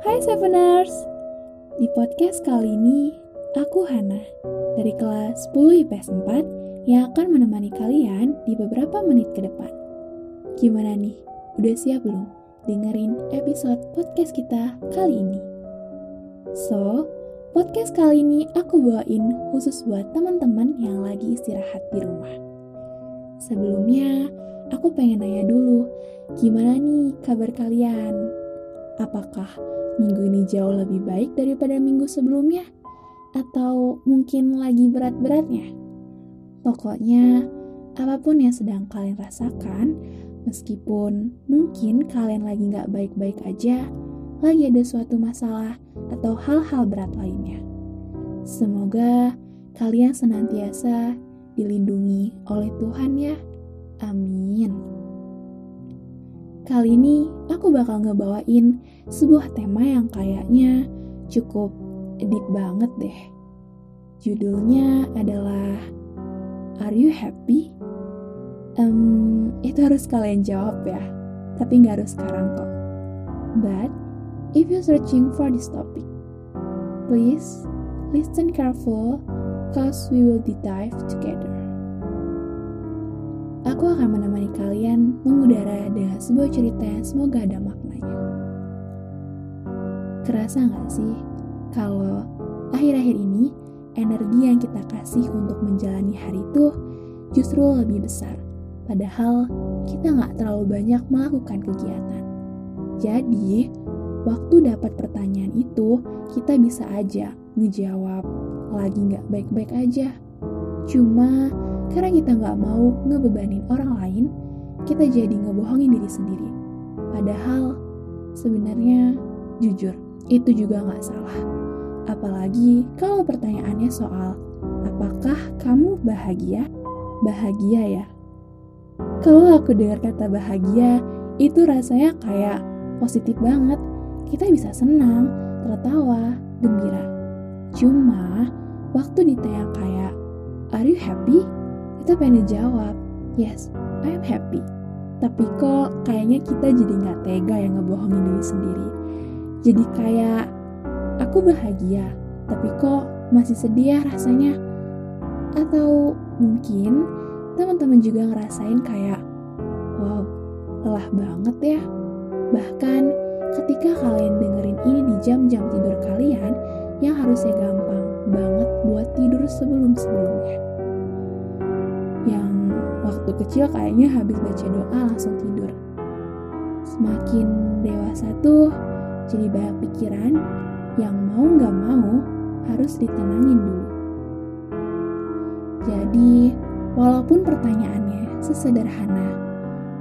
Hai Seveners! Di podcast kali ini, aku Hana dari kelas 10 IPS 4 yang akan menemani kalian di beberapa menit ke depan. Gimana nih? Udah siap belum dengerin episode podcast kita kali ini? So, podcast kali ini aku bawain khusus buat teman-teman yang lagi istirahat di rumah. Sebelumnya, aku pengen nanya dulu, gimana nih kabar kalian? Apakah minggu ini jauh lebih baik daripada minggu sebelumnya? Atau mungkin lagi berat-beratnya? Pokoknya, apa pun yang sedang kalian rasakan, meskipun mungkin kalian lagi nggak baik-baik aja, lagi ada suatu masalah atau hal-hal berat lainnya. Semoga kalian senantiasa dilindungi oleh Tuhan ya. Amin. Kali ini aku bakal ngebawain sebuah tema yang kayaknya cukup deep banget deh. Judulnya adalah Are you happy? Um, itu harus kalian jawab ya, tapi nggak harus sekarang kok. But if you're searching for this topic, please listen careful, cause we will deep dive together. Aku akan menemani kalian mengudara dengan sebuah cerita yang semoga ada maknanya. Kerasa nggak sih kalau akhir-akhir ini energi yang kita kasih untuk menjalani hari itu justru lebih besar, padahal kita nggak terlalu banyak melakukan kegiatan. Jadi, waktu dapat pertanyaan itu, kita bisa aja ngejawab lagi nggak baik-baik aja. Cuma karena kita nggak mau ngebebanin orang lain, kita jadi ngebohongin diri sendiri. Padahal sebenarnya jujur itu juga nggak salah. Apalagi kalau pertanyaannya soal apakah kamu bahagia? Bahagia ya. Kalau aku dengar kata bahagia, itu rasanya kayak positif banget. Kita bisa senang, tertawa, gembira. Cuma waktu ditanya kayak Are you happy? Kita pengen jawab, yes, I am happy. Tapi kok kayaknya kita jadi nggak tega yang ngebohongin diri sendiri. Jadi kayak, aku bahagia, tapi kok masih sedih ya rasanya. Atau mungkin teman-teman juga ngerasain kayak, wow, lelah banget ya. Bahkan ketika kalian dengerin ini di jam-jam tidur kalian, yang harusnya gampang banget buat tidur sebelum-sebelumnya. Yang waktu kecil kayaknya habis baca doa langsung tidur. Semakin dewasa tuh jadi banyak pikiran yang mau gak mau harus ditenangin dulu. Jadi, walaupun pertanyaannya sesederhana,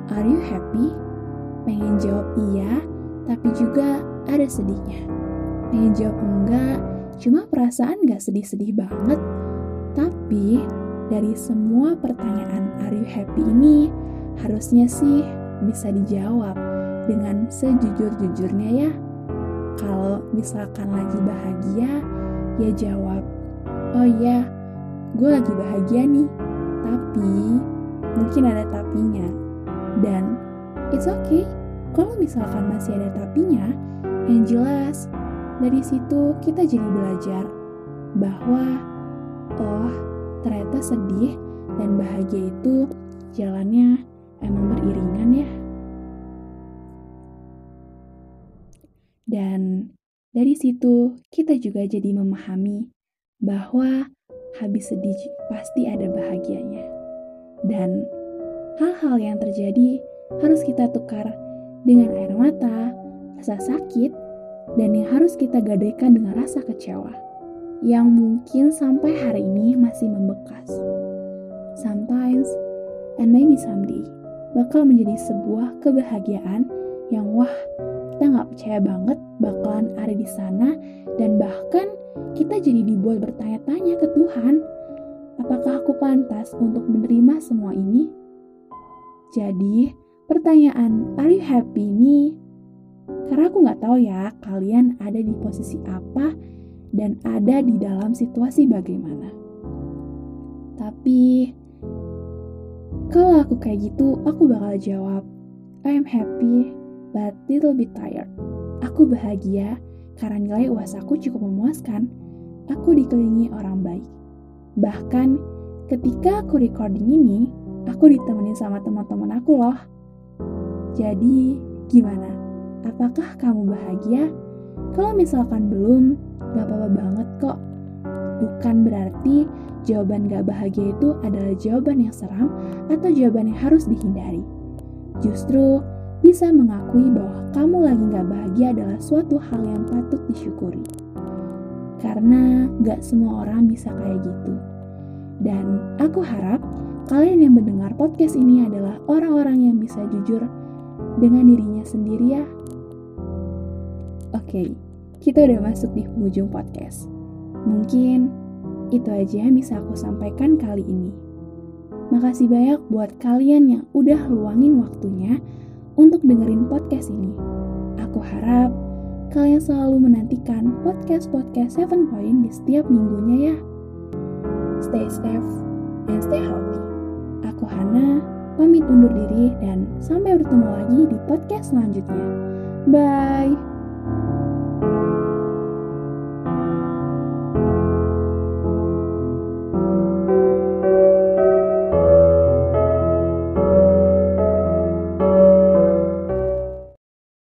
Are you happy? Pengen jawab iya, tapi juga ada sedihnya. Pengen jawab enggak, cuma perasaan gak sedih-sedih banget. Tapi, dari semua pertanyaan Are you happy ini, harusnya sih bisa dijawab dengan sejujur-jujurnya ya. Kalau misalkan lagi bahagia, ya jawab, oh iya, gue lagi bahagia nih. Tapi, mungkin ada tapinya. Dan, it's okay kalau misalkan masih ada tapinya, yang jelas dari situ kita jadi belajar bahwa, sedih dan bahagia itu jalannya emang beriringan ya. Dan dari situ kita juga jadi memahami bahwa habis sedih pasti ada bahagianya. Dan hal-hal yang terjadi harus kita tukar dengan air mata, rasa sakit, dan yang harus kita gadaikan dengan rasa kecewa yang mungkin sampai hari ini masih membekas. Sometimes, and maybe someday, bakal menjadi sebuah kebahagiaan yang wah, kita nggak percaya banget bakalan ada di sana dan bahkan kita jadi dibuat bertanya-tanya ke Tuhan, apakah aku pantas untuk menerima semua ini? Jadi, pertanyaan are you happy ini karena aku nggak tahu ya kalian ada di posisi apa dan ada di dalam situasi bagaimana. Tapi kalau aku kayak gitu, aku bakal jawab, I am happy but little bit tired. Aku Aku bahagia karena nilai UAS aku cukup memuaskan. Aku dikelilingi orang baik. Bahkan ketika aku recording ini, aku ditemenin sama teman-teman aku loh. Jadi, gimana? Apakah kamu bahagia? Kalau misalkan belum, gak apa-apa banget kok. Bukan berarti jawaban gak bahagia itu adalah jawaban yang seram atau jawaban yang harus dihindari. Justru, bisa mengakui bahwa kamu lagi gak bahagia adalah suatu hal yang patut disyukuri. Karena gak semua orang bisa kayak gitu. Dan aku harap kalian yang mendengar podcast ini adalah orang-orang yang bisa jujur dengan dirinya sendiri ya. Oke, kita udah masuk di penghujung podcast. Mungkin itu aja yang bisa aku sampaikan kali ini. Makasih banyak buat kalian yang udah luangin waktunya untuk dengerin podcast ini. Aku harap kalian selalu menantikan podcast-podcast 7 Point di setiap minggunya ya. Stay safe and stay healthy. Aku Hana, pamit undur diri dan sampai bertemu lagi di podcast selanjutnya. Bye!